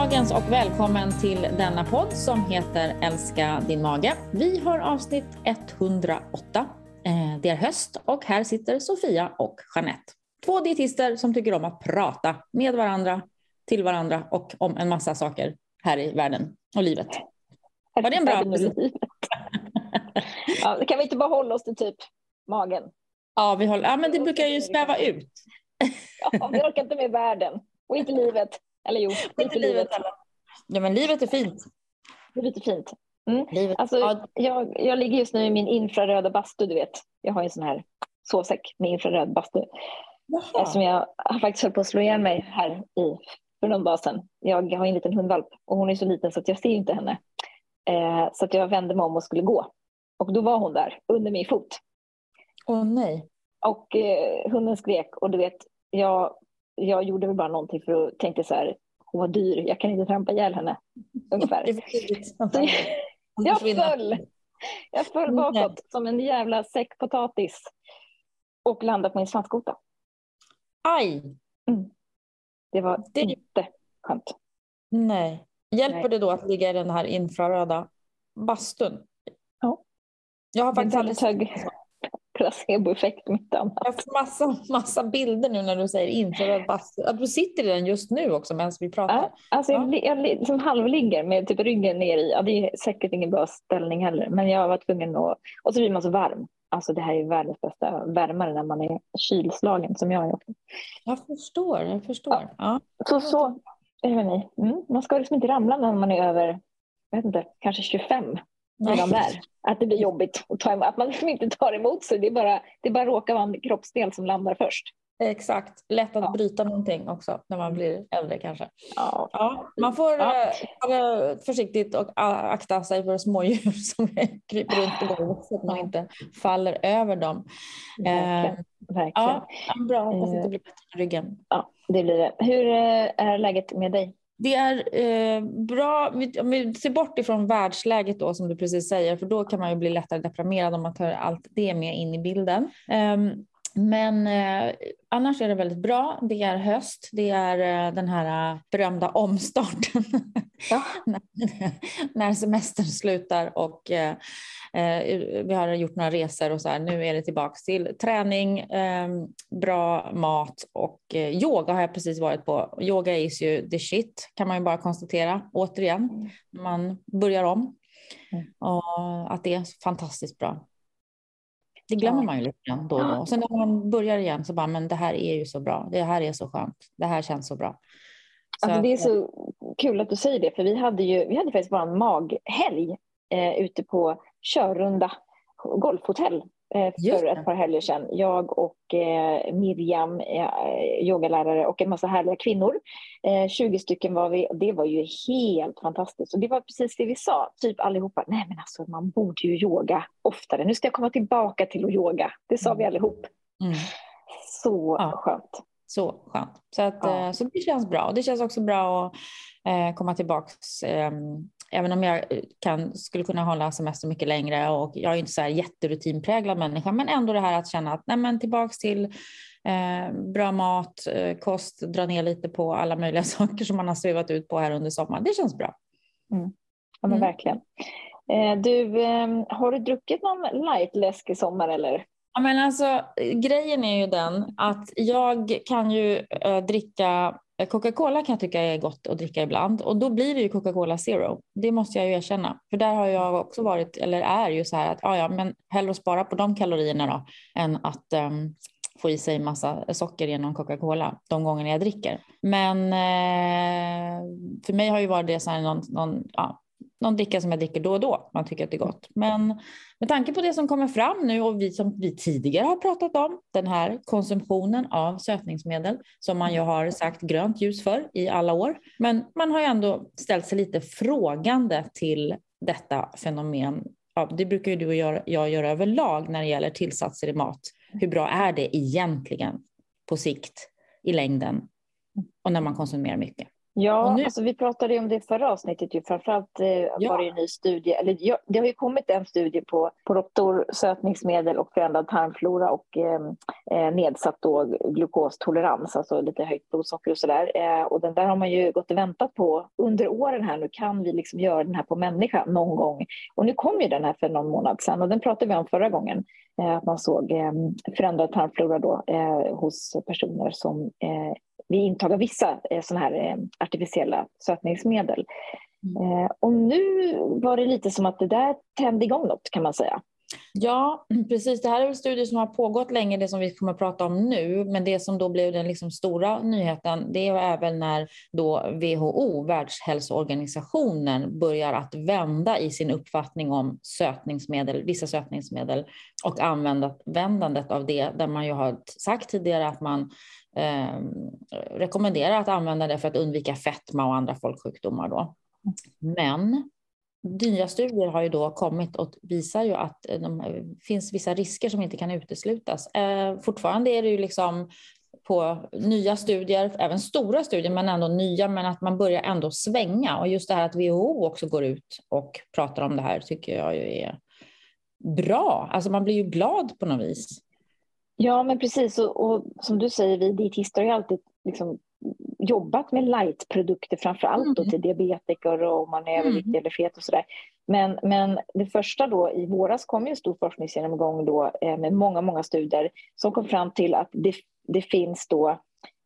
dagens och välkommen till denna podd som heter Älska din mage. Vi har avsnitt 108. Eh, det är höst och här sitter Sofia och Jeanette. Två dietister som tycker om att prata med varandra, till varandra och om en massa saker här i världen och livet. Var det en bra ja, Kan vi inte bara hålla oss till typ magen? Ja, vi håller, ja men det brukar ju sväva ut. ja, vi orkar inte med världen och inte livet. Eller jo, inte livet. Ja, men livet är fint. Livet är fint. Mm. Livet. Alltså, ja. jag, jag ligger just nu i min infraröda bastu, du vet. Jag har en sån här sovsäck med infraröd bastu. Jaha. Som jag har faktiskt höll på att slå ihjäl mig här i för någon dag sedan. Jag har en liten hundvalp och hon är så liten så att jag ser inte henne. Eh, så att jag vände mig om och skulle gå. Och då var hon där under min fot. Åh oh, nej. Och eh, hunden skrek och du vet, jag jag gjorde väl bara någonting för att tänkte så här, hon var dyr, jag kan inte trampa ihjäl henne. Ungefär. jag föll. Jag föll bakåt som en jävla säck potatis och landade på min svanskota. Aj! Mm. Det var det... inte skönt. Nej. Hjälper Nej. det då att ligga i den här infraröda bastun? Ja. Jag har faktiskt aldrig hög placeboeffekt mitt annat. Jag får massa, massa bilder nu när du säger infraröd bastu. Att du sitter i den just nu också medan vi pratar. Ja, alltså ja. jag, jag liksom halvligger med typ ryggen ner i. Ja, det är säkert ingen bra ställning heller, men jag var tvungen att... Och så blir man så varm. Alltså det här är världens bästa värmare när man är kylslagen som jag är också. Jag förstår, jag förstår. Ja. Så, så är ni. Mm. Man ska liksom inte ramla när man är över, jag vet inte, kanske 25 redan där. Att det blir jobbigt att, ta att man liksom inte tar emot sig. Det är bara, det bara råkar vara en kroppsdel som landar först. Exakt, lätt att ja. bryta någonting också när man blir äldre kanske. Ja. ja man får ja. Eh, vara försiktigt och akta sig för smådjur som kryper runt på golvet så att man inte faller över dem. Verkligen. Eh, Verkligen. Ja, bra, hoppas att det blir bättre med ryggen. Ja, det blir det. Hur eh, är läget med dig? Det är eh, bra, om vi ser bort ifrån världsläget då som du precis säger, för då kan man ju bli lättare deprimerad om man tar allt det med in i bilden. Um, men eh, annars är det väldigt bra. Det är höst, det är eh, den här eh, berömda omstarten ja. när, när semestern slutar och eh, eh, vi har gjort några resor och så här. Nu är det tillbaks till träning, eh, bra mat och yoga har jag precis varit på. Yoga is ju the shit kan man ju bara konstatera återigen mm. man börjar om. Mm. Och att det är fantastiskt bra. Det glömmer man ju lite grann då och då. Och sen när man börjar igen så bara, men det här är ju så bra. Det här är så skönt. Det här känns så bra. Så alltså, det är så kul att du säger det, för vi hade ju vi hade faktiskt bara en maghelg eh, ute på Körrunda golfhotell Eh, för ett par helger sedan. Jag och eh, Miriam, eh, yogalärare och en massa härliga kvinnor. 20 stycken var vi. Det var ju helt fantastiskt. Och det var precis det vi sa, typ allihopa. Nej men alltså man borde ju yoga oftare. Nu ska jag komma tillbaka till att yoga. Det sa mm. vi allihop. Mm. Så ja. skönt. Så skönt. Så, att, ja. så det känns bra. Det känns också bra att eh, komma tillbaka eh, även om jag kan, skulle kunna hålla semester mycket längre och jag är inte så här jätterutinpräglad människa, men ändå det här att känna att nej men tillbaks till eh, bra mat, eh, kost, dra ner lite på alla möjliga saker som man har svävat ut på här under sommaren. Det känns bra. Mm. Ja men mm. verkligen. Eh, du, ehm, har du druckit någon lightläsk i sommar eller? Ja, men alltså, grejen är ju den att jag kan ju äh, dricka Eh, Eh, Coca-Cola kan jag tycka är gott att dricka ibland och då blir det ju Coca-Cola Zero. Det måste jag ju erkänna. För där har jag också varit, eller är ju så här att ja, ja, men hellre spara på de kalorierna då än att um, få i sig massa socker genom Coca-Cola de gångerna jag dricker. Men eh, för mig har ju varit det så här någon, någon ja, någon dricka som jag dricker då och då. Man tycker att det är gott. Men med tanke på det som kommer fram nu och vi som vi tidigare har pratat om, den här konsumtionen av sötningsmedel som man ju har sagt grönt ljus för i alla år. Men man har ju ändå ställt sig lite frågande till detta fenomen. Ja, det brukar ju du och jag, jag göra överlag när det gäller tillsatser i mat. Hur bra är det egentligen på sikt i längden och när man konsumerar mycket? Ja, nu... alltså vi pratade om det förra avsnittet. Ju. Framförallt eh, ja. var det en ny studie. Eller, ja, det har ju kommit en studie på, på råttor, sötningsmedel och förändrad tarmflora och ehm, eh, nedsatt då glukostolerans, alltså lite höjt blodsocker och sådär. Eh, och den där har man ju gått och väntat på under åren här nu. Kan vi liksom göra den här på människa någon gång? Och nu kom ju den här för någon månad sedan och den pratade vi om förra gången. Eh, att man såg eh, förändrad tarmflora då, eh, hos personer som vid intag av vissa eh, sådana här eh, artificiella sötningsmedel. Mm. Eh, och nu var det lite som att det där tände igång något kan man säga. Ja, precis. Det här är en studie som har pågått länge, det som vi kommer att prata om nu. Men det som då blev den liksom stora nyheten, det är även när då WHO, Världshälsoorganisationen, börjar att vända i sin uppfattning om sötningsmedel, vissa sötningsmedel och användandet av det, där man ju har sagt tidigare att man eh, rekommenderar att använda det för att undvika fetma och andra folksjukdomar. Då. Men nya studier har ju då kommit och visar ju att eh, det eh, finns vissa risker som inte kan uteslutas. Eh, fortfarande är det ju liksom på nya studier, även stora studier, men ändå nya, men att man börjar ändå svänga. Och just det här att WHO också går ut och pratar om det här tycker jag ju är bra. Alltså man blir ju glad på något vis. Ja, men precis. Och, och som du säger, vi dietister har ju alltid liksom jobbat med lightprodukter framför allt mm. till diabetiker och om man är överviktig mm. eller fet och sådär. Men, men det första då, i våras kom ju en stor forskningsgenomgång då eh, med många, många studier som kom fram till att det, det finns då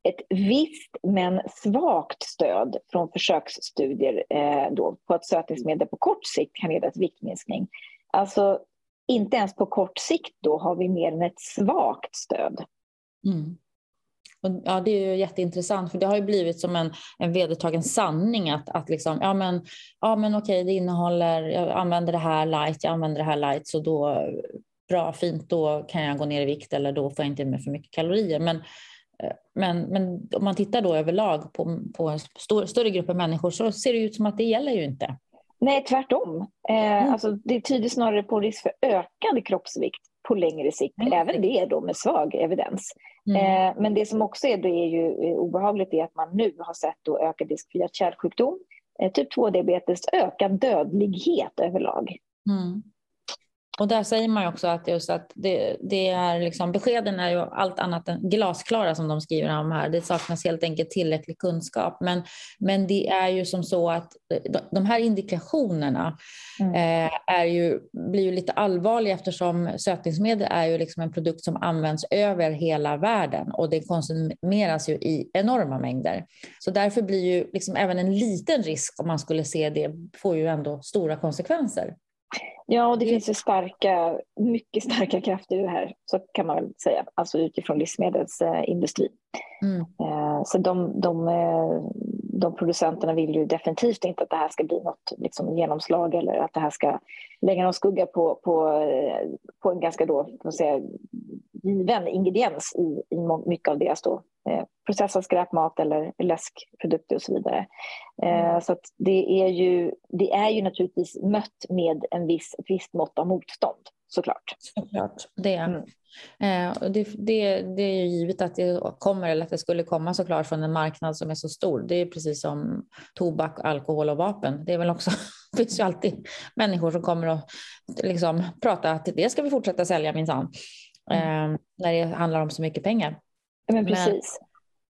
ett visst men svagt stöd från försöksstudier eh, då, på att sötningsmedel på kort sikt kan leda till viktminskning. Alltså inte ens på kort sikt då har vi mer än ett svagt stöd. Mm. Ja, det är ju jätteintressant, för det har ju blivit som en, en vedertagen sanning att, att liksom, ja men, ja men okej, det innehåller, jag använder det här light, jag använder det här light, så då, bra, fint, då kan jag gå ner i vikt eller då får jag inte med för mycket kalorier. Men, eh, men, men om man tittar då överlag på, på en stor, större grupper människor så ser det ut som att det gäller ju inte. Nej, tvärtom. Eh, mm. alltså, det tyder snarare på risk för ökad kroppsvikt på längre sikt. Mm. Även det då med svag evidens. Mm. Eh, men det som också är, då är ju eh, obehagligt är att man nu har sett då ökad risk för hjärt-kärlsjukdom, eh, typ 2-diabetes, ökad dödlighet överlag. Mm. Och där säger man också att just att det, det, är liksom, beskeden är ju allt annat än glasklara som de skriver om här. Det saknas helt enkelt tillräcklig kunskap. Men, men det är ju som så att de här indikationerna mm. eh, är ju, blir ju lite allvarliga eftersom sötningsmedel är ju liksom en produkt som används över hela världen och det konsumeras ju i enorma mängder. Så därför blir ju liksom även en liten risk om man skulle se det får ju ändå stora konsekvenser. Ja, och det finns ju starka, mycket starka krafter i det här, så kan man väl säga, alltså utifrån livsmedelsindustrin. Mm. Eh, så de, de, eh, de producenterna vill ju definitivt inte att det här ska bli något liksom, genomslag eller att det här ska lägga någon skugga på, på, eh, på en ganska då, säga, given ingrediens i, i mycket av deras då, eh, processad skräpmat eller läskprodukter och så vidare. Eh, mm. Så det, är ju, det är ju naturligtvis mött med en viss, ett visst mått av motstånd såklart. Såklart, det. Mm. Eh, det, det, det är ju givet att det kommer, eller att det skulle komma såklart från en marknad som är så stor. Det är precis som tobak, alkohol och vapen. Det är väl också, det finns ju alltid människor som kommer att liksom prata att det ska vi fortsätta sälja minsann. Mm. Eh, när det handlar om så mycket pengar. Men precis.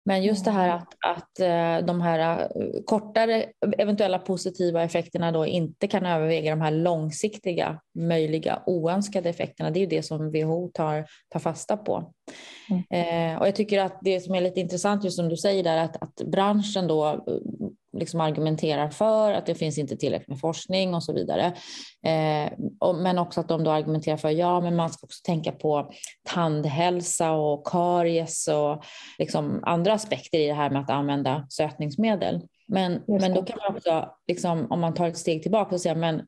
Men, men just det här att, att eh, de här eh, kortare eventuella positiva effekterna då inte kan överväga de här långsiktiga möjliga oönskade effekterna. Det är ju det som WHO tar, tar fasta på. Mm. Eh, och jag tycker att det som är lite intressant, just som du säger där, att, att branschen då liksom argumenterar för att det finns inte tillräckligt med forskning och så vidare. Eh, och, men också att de då argumenterar för ja, men man ska också tänka på tandhälsa och karies och liksom andra aspekter i det här med att använda sötningsmedel. Men, men då kan man också, liksom, om man tar ett steg tillbaka och säga, men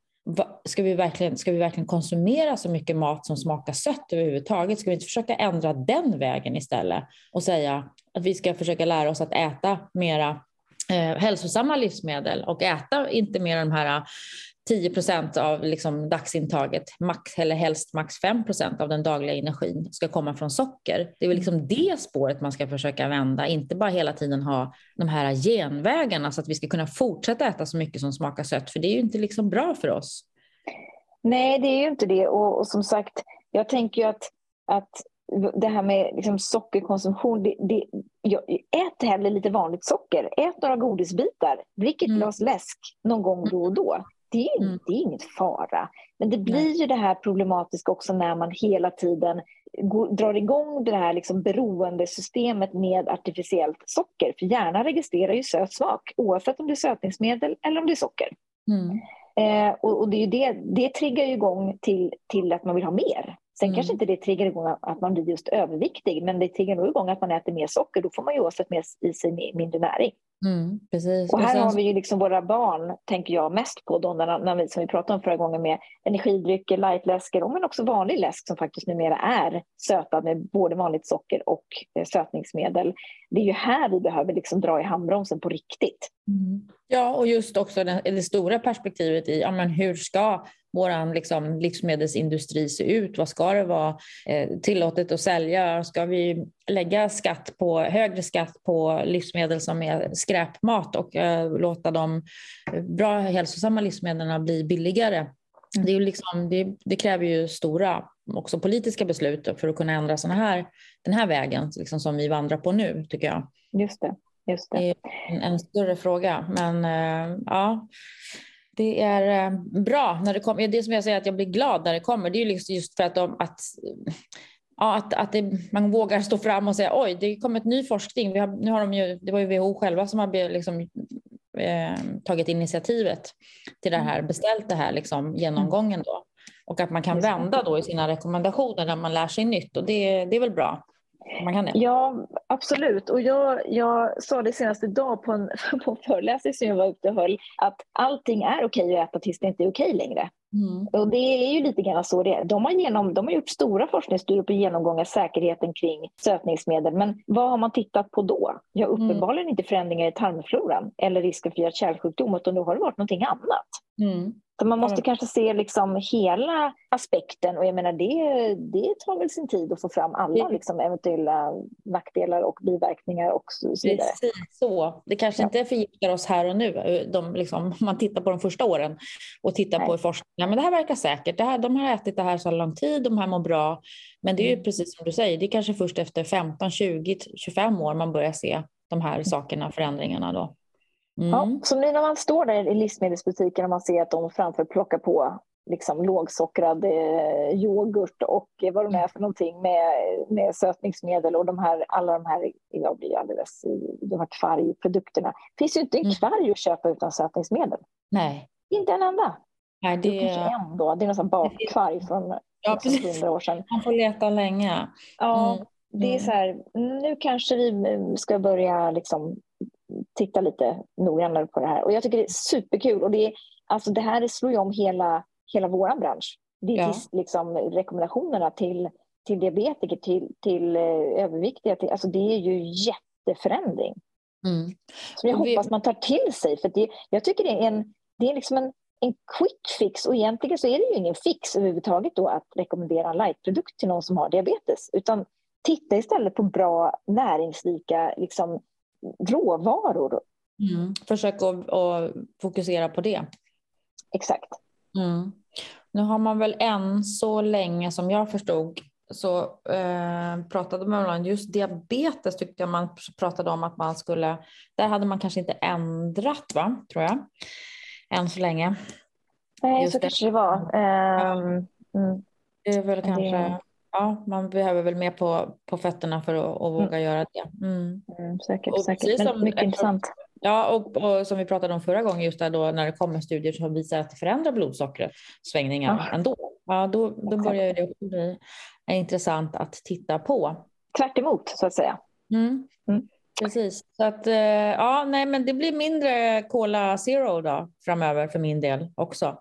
Ska vi, verkligen, ska vi verkligen konsumera så mycket mat som smakar sött överhuvudtaget? Ska vi inte försöka ändra den vägen istället och säga att vi ska försöka lära oss att äta mera eh, hälsosamma livsmedel och äta inte mer de här 10 procent av liksom dagsintaget, max, eller helst max 5 procent av den dagliga energin ska komma från socker. Det är väl liksom det spåret man ska försöka vända, inte bara hela tiden ha de här genvägarna så att vi ska kunna fortsätta äta så mycket som smakar sött, för det är ju inte liksom bra för oss. Nej, det är ju inte det. Och, och som sagt, jag tänker ju att, att det här med liksom sockerkonsumtion, det, det, ät hellre lite vanligt socker. Ät några godisbitar. Drick ett mm. glas läsk någon gång då och då. Det är, mm. det är inget fara. Men det blir ju det här problematiska också när man hela tiden går, drar igång det här liksom beroendesystemet med artificiellt socker. För hjärnan registrerar ju söt smak oavsett om det är sötningsmedel eller om det är socker. Mm. Eh, och, och, det, är det, det triggar ju igång till, till att man vill ha mer. Sen mm. kanske inte det triggar igång att man blir just överviktig, men det triggar nog igång att man äter mer socker. Då får man ju oavsett med i sig mindre näring. Mm. Och här sen... har vi ju liksom våra barn, tänker jag, mest på då när, när vi, som vi pratade om förra gången med energidrycker, lightläsker, men också vanlig läsk som faktiskt numera är sötad med både vanligt socker och eh, sötningsmedel. Det är ju här vi behöver liksom dra i handbromsen på riktigt. Mm. Ja, och just också det, det stora perspektivet i ja, men hur ska vår liksom, livsmedelsindustri se ut? Vad ska det vara eh, tillåtet att sälja? Ska vi lägga skatt på, högre skatt på livsmedel som är skräpmat och eh, låta de bra hälsosamma livsmedlen bli billigare? Det, är liksom, det, det, kräver ju stora också politiska beslut för att kunna ändra såna här, den här vägen liksom som vi vandrar på nu, tycker jag. Just det. Just det. det är en, en större fråga, men äh, ja det är eh, bra när det kommer. Det som jag säger att jag blir glad när det kommer, det är liksom just för att, de, att, ja, att, att det, man vågar stå fram och säga oj, det kommer ett ny forskning. Har, nu har de ju, det var ju WHO själva som har liksom, eh, tagit initiativet till det här, beställt det här liksom, genomgången då. Och att man kan vända då i sina rekommendationer när man lär sig nytt och det, det är väl bra. Man kan det. Ja, absolut. Och jag, jag sa det senast idag på en, på en föreläsning som jag var ute och höll, att allting är okej att äta tills det inte är okej längre. Mm. Och det är ju lite grann så det är. De har, genom, de har gjort stora forskningsstudier på genomgång av säkerheten kring sötningsmedel. Men vad har man tittat på då? Ja, mm. uppenbarligen mm. inte förändringar i tarmfloran eller risken för hjärt-kärlsjukdom, utan då har det varit någonting annat. Mm. Så man måste mm. kanske se liksom hela aspekten och jag menar det, det tar väl sin tid att få fram alla liksom, eventuella nackdelar och biverkningar och så vidare. Precis så. Det kanske ja. inte förgiftar oss här och nu. De, liksom, man tittar på de första åren och tittar Nej. på forskningen. Men det här verkar säkert. Det här, de har ätit det här så lång tid, de här mår bra. Men det är ju mm. precis som du säger, det är kanske först efter 15, 20, 25 år man börjar se de här sakerna, förändringarna då. Mm. Ja, så nu när man står där i livsmedelsbutiken och man ser att de framför plockar på liksom lågsockrad eh, yoghurt och vad de är för någonting med, med sötningsmedel och de här, alla de här, jag blir alldeles, de här kvargprodukterna. Det finns ju inte en mm. kvarg att köpa utan sötningsmedel. Nej. Inte en enda. Nej, det... är en då, det är någon bakkvarg från ja, hundra år sedan. Man får leta länge. Ja, mm. det är mm. så här, nu kanske vi ska börja liksom titta lite noggrannare på det här. Och jag tycker det är superkul. Och det, är, alltså det här slår ju om hela, hela vår bransch. Det liksom, rekommendationerna till, till diabetiker, till, till uh, överviktiga. Till, alltså det är ju jätteförändring. Mm. Som jag hoppas man tar till sig. För det, jag tycker det är en, det är liksom en, en quick fix och egentligen så är det ju ingen fix överhuvudtaget då att rekommendera en lightprodukt till någon som har diabetes. Utan titta istället på bra näringsrika liksom, råvaror. Mm. Försök att, att, fokusera på det. Exakt. Mm. Nu har man väl än så länge som jag förstod så eh, pratade man om just diabetes tyckte jag man pratade om att man skulle, där hade man kanske inte ändrat va, tror jag, än så länge. Nej, just så det. kanske det var. Um, mm. Det är väl kanske, ja, man behöver väl mer på, på fötterna för att, att våga mm. göra det. Mm. Mm, säkert, och säkert. Som, mycket intressant. Ja, och, och, som vi pratade om förra gången, just där då när det kommer studier som visar att det förändrar blodsockret, svängningar ja. ändå. Ja, då, då börjar det också bli intressant att titta på. Tvärt emot, så att säga. Mm. Mm. Precis, så att eh, ja, nej, men det blir mindre Cola Zero då framöver för min del också.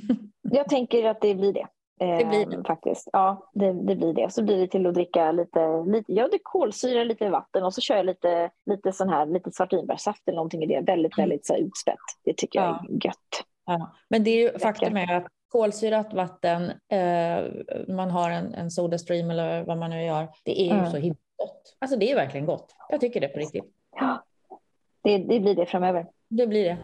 Jag tänker att det blir det. Det blir det. Eh, faktiskt. Ja, det, det, blir det. Så blir det till att dricka lite, lite jag dricker kolsyra, lite vatten och så kör jag lite, lite sån här, lite svartvinbärssaft eller någonting i det. Väldigt, mm. väldigt så här, utspätt. Det tycker jag är gött. Ja. Men det är ju, faktum är att kolsyrat vatten, eh, man har en, en Sodastream eller vad man nu gör, det är ju mm. så himla gott. Alltså det är verkligen gott. Jag tycker det på riktigt. Ja, det, det blir det framöver. Det blir det.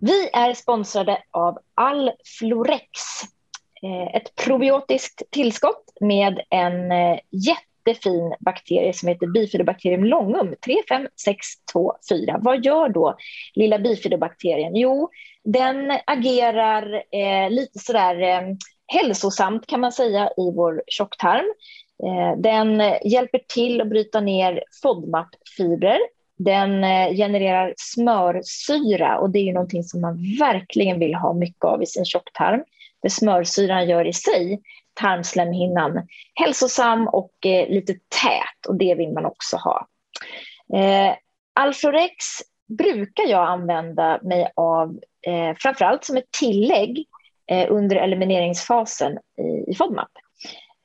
Vi är sponsrade av Alflorex. Eh, ett probiotiskt tillskott med en eh, jättefin bakterie som heter bifidobakterium longum 35624. Vad gör då lilla bifidobakterien? Jo, den agerar eh, lite sådär eh, hälsosamt kan man säga i vår tjocktarm. Eh, den hjälper till att bryta ner FODMAP-fibrer den eh, genererar smörsyra och det är ju någonting som man verkligen vill ha mycket av i sin tjocktarm. För smörsyran gör i sig tarmslemhinnan hälsosam och eh, lite tät och det vill man också ha. Eh, Alflorex brukar jag använda mig av eh, framförallt som ett tillägg eh, under elimineringsfasen i, i FODMAP.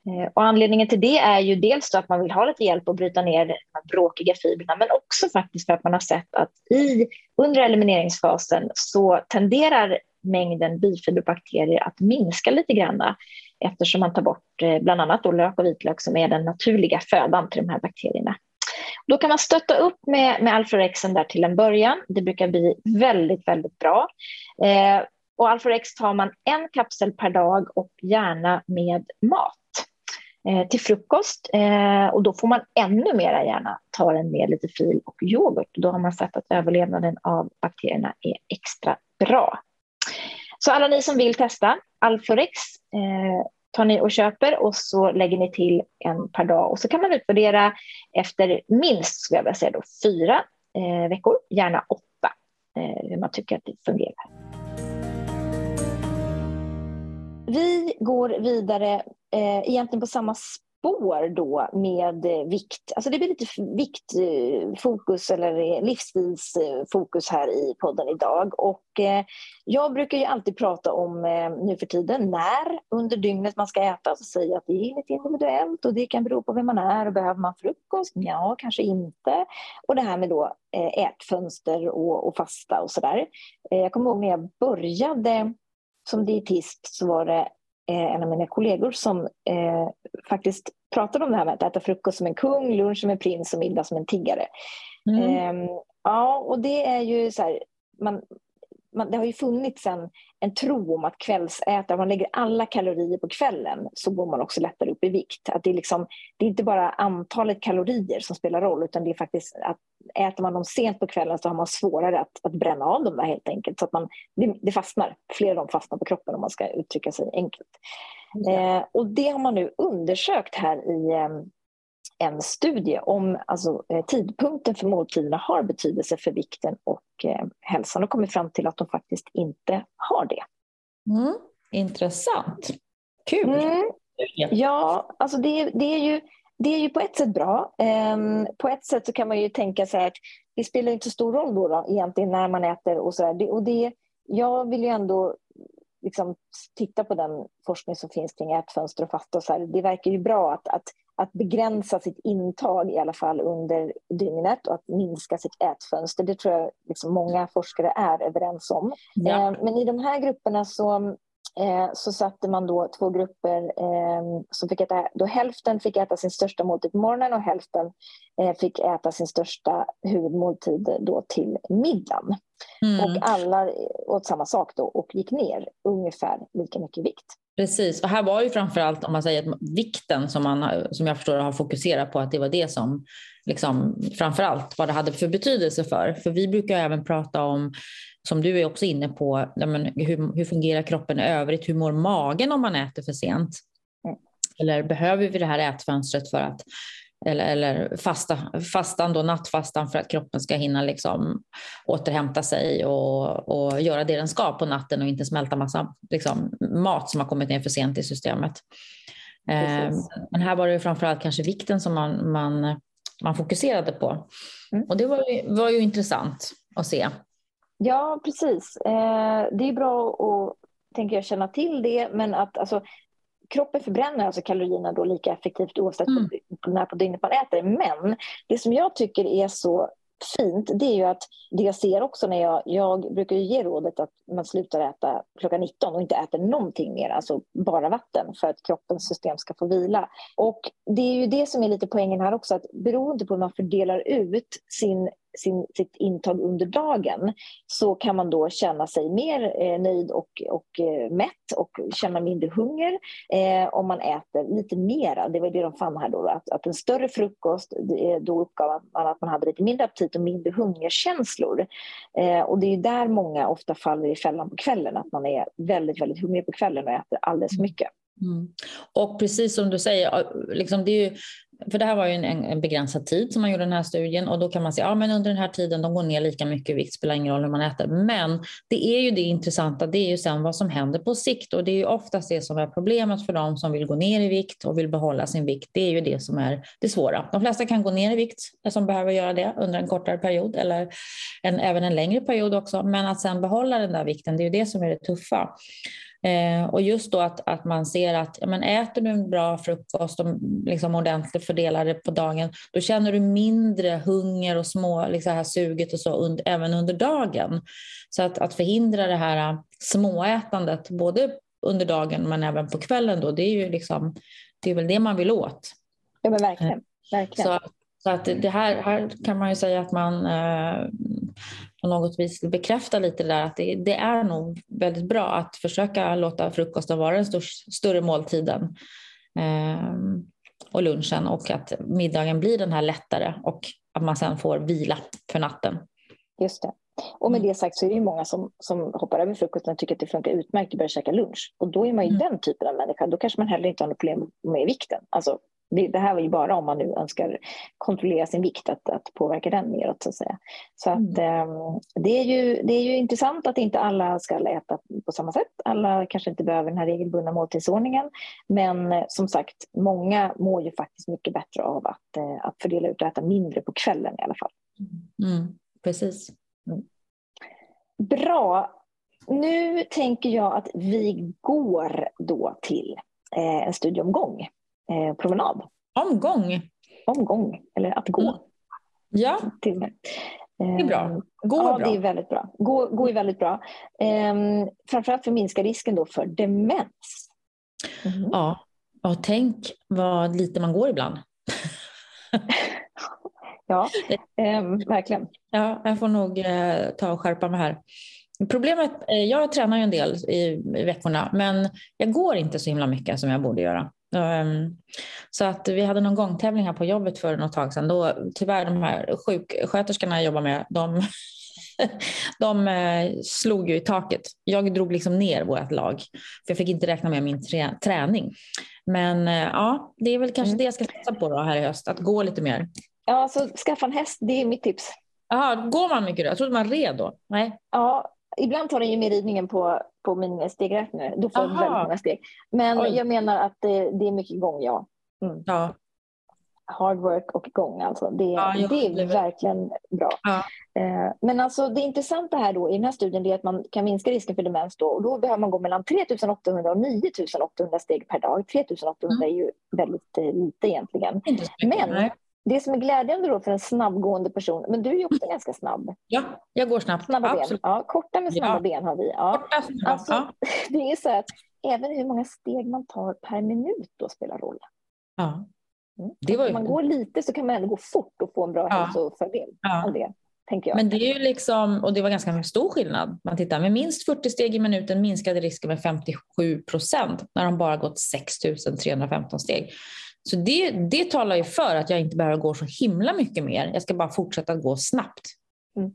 Eh, och anledningen till det är ju dels att man vill ha lite hjälp att bryta ner de här bråkiga fibrerna men också faktiskt för att man har sett att i, under elimineringsfasen så tenderar mängden bifiberbakterier att minska lite grann eftersom man tar bort eh, bland annat då lök och vitlök som är den naturliga födan till de här bakterierna. Då kan man stötta upp med, med Alforexen där till en början. Det brukar bli väldigt, väldigt bra. Eh, och Alforex tar man en kapsel per dag och gärna med mat. Eh, till frukost. Eh, och då får man ännu mer gärna ta den med lite fil och yoghurt. Då har man sett att överlevnaden av bakterierna är extra bra. Så alla ni som vill testa Alforex eh, tar ni och köper och så lägger ni till en per dag och så kan man utvärdera efter minst, skulle jag vilja säga då, fyra eh, veckor, gärna åtta, eh, hur man tycker att det fungerar. Vi går vidare eh, egentligen på samma spår då med eh, vikt. Alltså det blir lite viktfokus eh, eller livsstilsfokus här i podden idag. Och eh, jag brukar ju alltid prata om eh, nu för tiden när under dygnet man ska äta. Så säger jag att det är lite individuellt och det kan bero på vem man är. Och behöver man frukost? Ja, kanske inte. Och det här med då eh, ätfönster och, och fasta och sådär. Eh, jag kommer ihåg när jag började som dietist så var det en av mina kollegor som eh, faktiskt pratade om det här med att äta frukost som en kung, lunch som en prins och middag som en tiggare. Mm. Eh, ja, och det är ju så här, man, man, det har ju funnits en, en tro om att kvällsätare, om man lägger alla kalorier på kvällen så går man också lättare upp i vikt. Att det, är liksom, det är inte bara antalet kalorier som spelar roll utan det är faktiskt att äter man dem sent på kvällen så har man svårare att, att bränna av dem där helt enkelt. Så att man, det, det fastnar, fler av dem fastnar på kroppen om man ska uttrycka sig enkelt. Mm. Eh, och det har man nu undersökt här i eh, en studie om alltså, eh, tidpunkten för måltiderna har betydelse för vikten och eh, hälsan och kommit fram till att de faktiskt inte har det. Mm. Intressant. Kul. Mm. Ja, alltså det, det, är ju, det är ju på ett sätt bra. Um, på ett sätt så kan man ju tänka sig att det spelar inte så stor roll då, då egentligen när man äter och så där. och det, jag vill ju ändå liksom titta på den forskning som finns kring ätfönster och fasta och så här. Det verkar ju bra att, att att begränsa sitt intag i alla fall under dygnet och att minska sitt ätfönster. Det tror jag liksom många forskare är överens om. Ja. Eh, men i de här grupperna så eh, så satte man då två grupper eh, som fick äta, då hälften fick äta sin största måltid på morgonen och hälften fick äta sin största huvudmåltid då till middagen. Mm. Och alla åt samma sak då och gick ner ungefär lika mycket vikt. Precis, och här var ju framförallt om man säger vikten som, man, som jag förstår har fokuserat på att det var det som liksom, framförallt vad det hade för betydelse för. För vi brukar även prata om, som du är också inne på, men, hur, hur fungerar kroppen i övrigt? Hur mår magen om man äter för sent? Mm. Eller behöver vi det här ätfönstret för att eller, eller fasta, fastan då, nattfastan för att kroppen ska hinna liksom återhämta sig och, och göra det den ska på natten och inte smälta massa liksom, mat som har kommit ner för sent i systemet. Eh, men här var det framförallt kanske vikten som man, man, man fokuserade på. Mm. Och det var ju, var ju intressant att se. Ja, precis. Eh, det är bra att tänker jag, känna till det, men att alltså, kroppen förbränner alltså kalorierna då lika effektivt oavsett mm. när på dygnet man äter. Men det som jag tycker är så fint det är ju att det jag ser också när jag, jag brukar ju ge rådet att man slutar äta klockan 19 och inte äter någonting mer, alltså bara vatten för att kroppens system ska få vila. Och det är ju det som är lite poängen här också, att beroende på hur man fördelar ut sin sin, sitt intag under dagen så kan man då känna sig mer eh, nöjd och, och eh, mätt och känna mindre hunger eh, om man äter lite mera. Det var det de fann här då, att, att en större frukost, då uppgav man att man hade lite mindre aptit och mindre hungerkänslor. Eh, och det är där många ofta faller i fällan på kvällen, att man är väldigt, väldigt hungrig på kvällen och äter alldeles för mycket. Mm. Och precis som du säger, liksom det är ju för det här var ju en, en, begränsad tid som man gjorde den här studien och då kan man säga ja, men under den här tiden de går ner lika mycket i vikt, spelar ingen roll hur man äter. Men det är ju det intressanta, det är ju sen vad som händer på sikt och det är ju oftast det som är problemet för de som vill gå ner i vikt och vill behålla sin vikt. Det är ju det som är det svåra. De flesta kan gå ner i vikt som behöver göra det under en kortare period eller en, även en längre period också. Men att sen behålla den där vikten, det är ju det som är det tuffa. Eh, och just då att, att man ser att ja, men äter du en bra frukost och liksom ordentligt fördelar det på dagen, då känner du mindre hunger och små, liksom här suget och så under, även under dagen. Så att, att förhindra det här småätandet, både under dagen men även på kvällen, då, det är ju liksom, det är väl det man vill åt. Ja, men verkligen. Verkligen. Så, så att det här, här kan man ju säga att man eh, på något vis bekräftar lite det där att det, det, är nog väldigt bra att försöka låta frukosten vara den stor, större måltiden eh, och lunchen och att middagen blir den här lättare och att man sen får vila för natten. Just det. Och med mm. det sagt så är det ju många som, som hoppar över frukosten och tycker att det funkar utmärkt att börja käka lunch. Och då är man ju mm. den typen av människa. Då kanske man heller inte har något problem med vikten. Alltså det, det, här var ju bara om man nu önskar kontrollera sin vikt, att, att påverka den neråt. Så att säga. Så att, mm. eh, det, är ju, det är ju intressant att inte alla ska äta på samma sätt. Alla kanske inte behöver den här regelbundna måltidsordningen. Men eh, som sagt, många mår ju faktiskt mycket bättre av att, eh, att fördela ut och äta mindre på kvällen i alla fall. Mm. Precis. Mm. Bra. Nu tänker jag att vi går då till eh, en studieomgång eh, promenad. Omgång? Omgång, eller att gå. Mm. Ja, till det är bra. Ehm, gå är ja, bra. det är väldigt bra. Gå, gå är väldigt bra. Um, framförallt för att minska risken då för demens. Mm. Ja, och tänk vad lite man går ibland. ja, um, verkligen. Ja, jag får nog uh, ta och skärpa mig här. Problemet, uh, jag tränar ju en del i, i veckorna, men jag går inte så himla mycket som jag borde göra. Ehm, så att vi hade någon gångtävling här på jobbet för något tag sedan. Då, tyvärr de här sjuksköterskorna jag jobbar med, de, de eh, slog ju i taket. Jag drog liksom ner vårt lag, för jag fick inte räkna med min trä, träning. Men eh, ja, det är väl kanske mm. det jag ska satsa på då här i höst, att gå lite mer. Ja, så skaffa en häst, det är mitt tips. Jaha, går man mycket då? Jag trodde man red då. Nej. Ja, ibland tar den ju med ridningen på, på min stegräknare. Då får jag väldigt många steg. Men Oj. jag menar att det, det, är mycket gång, ja. Mm. ja. Hard work och gång alltså. Det, ja, det är verkligen bra. Ja. Eh, men alltså det intressanta här då i den här studien är att man kan minska risken för demens då och då behöver man gå mellan 3800 och 9800 steg per dag. 3800 mm. är ju väldigt eh, lite egentligen. Men det som är glädjande då för en snabbgående person, men du är ju också ganska snabb. Ja, jag går snabbt. Snabba ben. Ja, korta med snabba ja. ben har vi. Ja. Korta, snabba. Alltså, ja. Det är så att även hur många steg man tar per minut då spelar roll. Ja. Mm. Det var ju... Om man går lite så kan man ändå gå fort och få en bra ja. hälsofördel ja. av det. Men det är ju liksom, och det var ganska stor skillnad. Man tittar med minst 40 steg i minuten minskade risken med 57 procent när de bara gått 6 315 steg. Så det, det talar ju för att jag inte behöver gå så himla mycket mer. Jag ska bara fortsätta gå snabbt. Mm.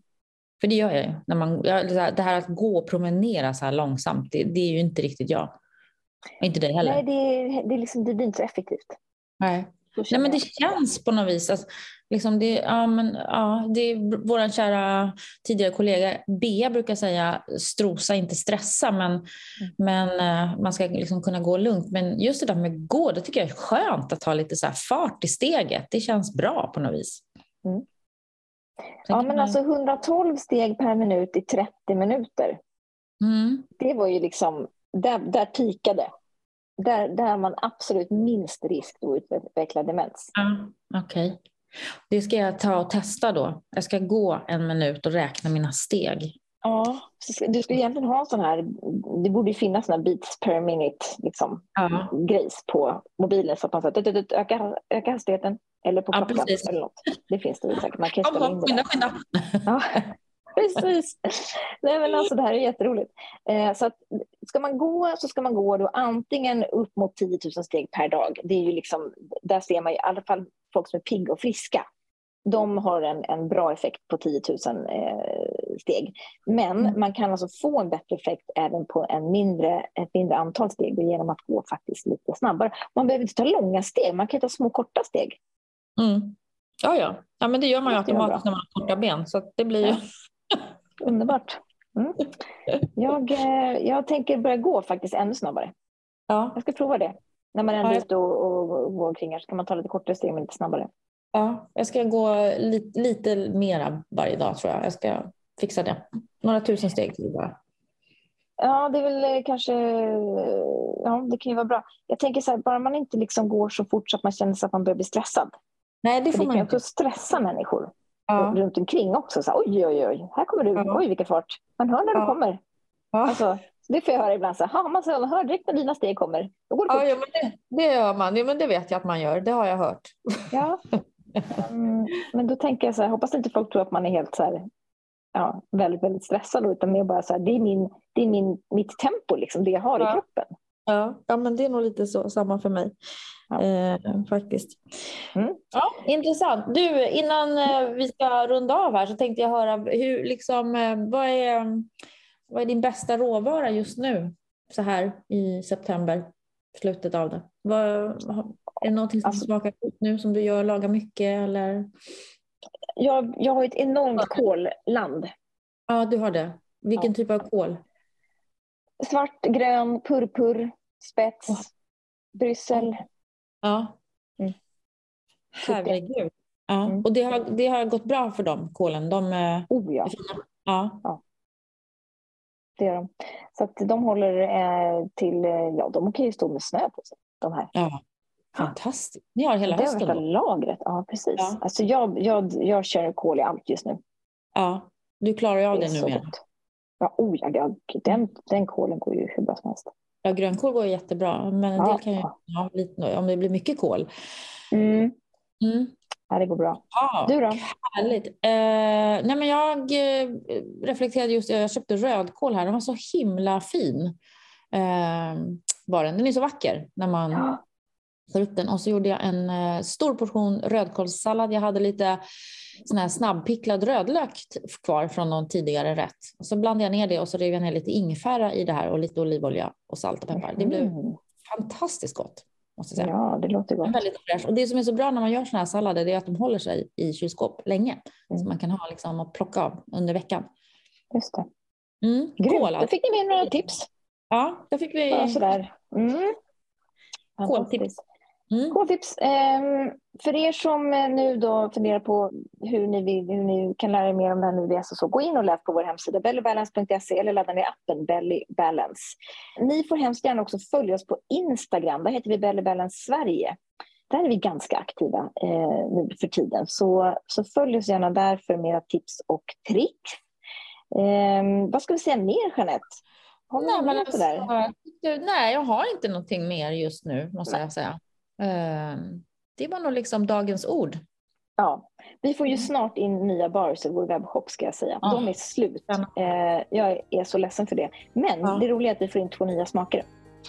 För det gör jag ju. När man, det här att gå och promenera så här långsamt, det, det är ju inte riktigt jag. Och inte dig heller. Nej, det, det, liksom, det blir inte så effektivt. Nej. Nej, men det känns på något vis. Alltså, liksom det, ja, men, ja, det är vår kära tidigare kollega Bea brukar säga strosa, inte stressa, men, mm. men uh, man ska liksom kunna gå lugnt. Men just det där med gå, det tycker jag är skönt att ha lite så fart i steget. Det känns bra på något vis. Mm. Ja, men man... alltså 112 steg per minut i 30 minuter. Mm. Det var ju liksom, där, där pikade där, där man absolut minst risk att utveckla demens. Ja, Okej. Okay. Det ska jag ta och testa då. Jag ska gå en minut och räkna mina steg. Ja, du skulle egentligen ha en sån här, det borde ju finnas såna här beats per minute liksom, ja. grejs på mobilen så att man så ökar, ökar hastigheten eller på klockan ja, eller något. Det finns det säkert. Man kan ställa in det skynda, skynda. Ja, precis. Nej, men alltså, det här är jätteroligt. Eh, så att, ska man gå så ska man gå då antingen upp mot 10 000 steg per dag. Det är ju liksom, där ser man i alla fall folk som är pigga och friska de har en, en bra effekt på 10 000 eh, steg. Men mm. man kan alltså få en bättre effekt även på en mindre, ett mindre antal steg genom att gå faktiskt lite snabbare. Man behöver inte ta långa steg, man kan ta små korta steg. Mm. Ja, ja. ja, men det gör man ju automatiskt när man har korta ben. Så det blir ju... Underbart. Mm. Jag, eh, jag tänker börja gå faktiskt ännu snabbare. Ja. Jag ska prova det. När man ändå är ute och, och, och går omkring här så kan man ta lite kortare steg men lite snabbare. Ja, jag ska gå lite, lite mera varje dag tror jag. Jag ska fixa det. Några tusen steg till bara. Ja, det är väl eh, kanske, ja det kan ju vara bra. Jag tänker så här, bara man inte liksom går så fort så att man känner sig att man börjar bli stressad. Nej, det får För man det kan också stressa människor ja. runt omkring också. Så oj, oj, oj, här kommer du, ja. oj vilken fart. Man hör när ja. du kommer. Ja. Alltså, det får jag höra ibland. Så här, man hör direkt när dina steg kommer. Då går det ja, ja, men det, det gör man. Ja, men det vet jag att man gör. Det har jag hört. Ja, Mm, men då tänker jag så här, hoppas inte folk tror att man är helt så här, ja, väldigt, väldigt stressad utan mer bara så här, det är, min, det är min, mitt tempo, liksom, det jag har i kroppen. Ja, ja, men det är nog lite så, samma för mig. Ja. Eh, faktiskt. Mm. Ja, intressant. Du, innan eh, vi ska runda av här så tänkte jag höra, hur, liksom, eh, vad, är, vad är din bästa råvara just nu så här i september, slutet av det? Vad, är det någonting som alltså, smakar gott nu som du gör, lagar mycket eller? Jag, jag har ett enormt kolland. Ja, du har det. Vilken ja. typ av kol? Svart, grön, purpur, spets, oh. Bryssel. Ja. Mm. Herregud. Ja. Mm. Och det har, det har gått bra för dem, kolen? De, oh ja. ja. ja. Det gör de. Så att de håller eh, till, eh, ja de kan ju stå med snö på sig, de här. Ja. Fantastiskt. Ni har hela hösten? Det är lagret, ja precis. Ja. Alltså jag, jag, jag kör kol i allt just nu. Ja, du klarar ju av det, det numera. Ja, oh, ja, den, den kolen går ju hur bra som helst. Ja, grönkål går jättebra, men en ja. del kan ju ja, lite, om det blir mycket kol. Mm. Mm. Ja, det går bra. Ja, du då? Härligt. Eh, nej, men jag eh, reflekterade just, jag köpte rödkål här, den var så himla fin. Eh, var den. den är så vacker när man ja tar upp den och så gjorde jag en eh, stor portion rödkålssallad. Jag hade lite sån här snabbpicklad rödlök kvar från någon tidigare rätt. Och så blandade jag ner det och så rev jag ner lite ingefära i det här och lite olivolja och salt och peppar. Det blev mm. fantastiskt gott. Måste säga. Ja, det låter gott. Väldigt fräsch. Och det som är så bra när man gör såna här sallader är att de håller sig i kylskåp länge. Mm. Så man kan ha liksom och plocka av under veckan. Just det. Mm. Grymt. Då fick ni med några tips. Ja, då fick vi. Ja, sådär. Mm. Koltips. Mm. K-tips. Eh, för er som eh, nu då funderar på hur ni, vill, hur ni kan lära er mer om det här med IBS och så, gå in och läs på vår hemsida bellybalance.se eller ladda ner appen Belly Balance. Ni får hemskt gärna också följa oss på Instagram. Där heter vi Belly Balance Sverige. Där är vi ganska aktiva eh, nu för tiden. Så, så följ oss gärna där för mera tips och tricks. Eh, vad ska vi säga mer, Jeanette? Har nej, men alltså, där? nej, jag har inte någonting mer just nu, måste nej. jag säga. Ehm, det var nog liksom dagens ord. Ja, vi får ju mm. snart in nya bars i vår webbshop ska jag säga. Ja. De är slut. Eh, jag är så ledsen för det. Men ja. det roliga är att vi får in två nya smaker.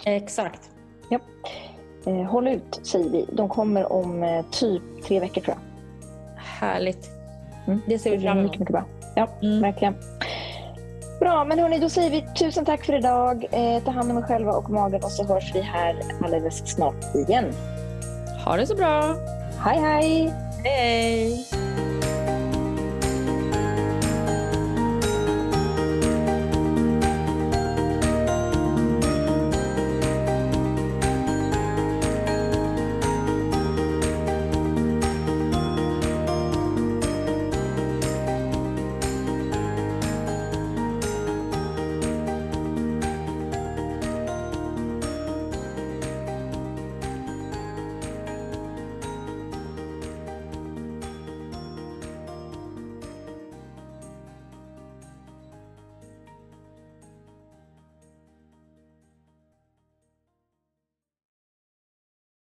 Exakt. Ja. Eh, håll ut säger vi. De kommer om eh, typ tre veckor tror jag. Härligt. Mm. Det ser vi fram emot. Mycket, mycket bra. Ja, mm. verkligen. Bra, men hörni, då säger vi tusen tack för idag. Eh, ta hand om er själva och magen och så hörs vi här alldeles snart igen. Ha det så bra! Hej hej! Hej!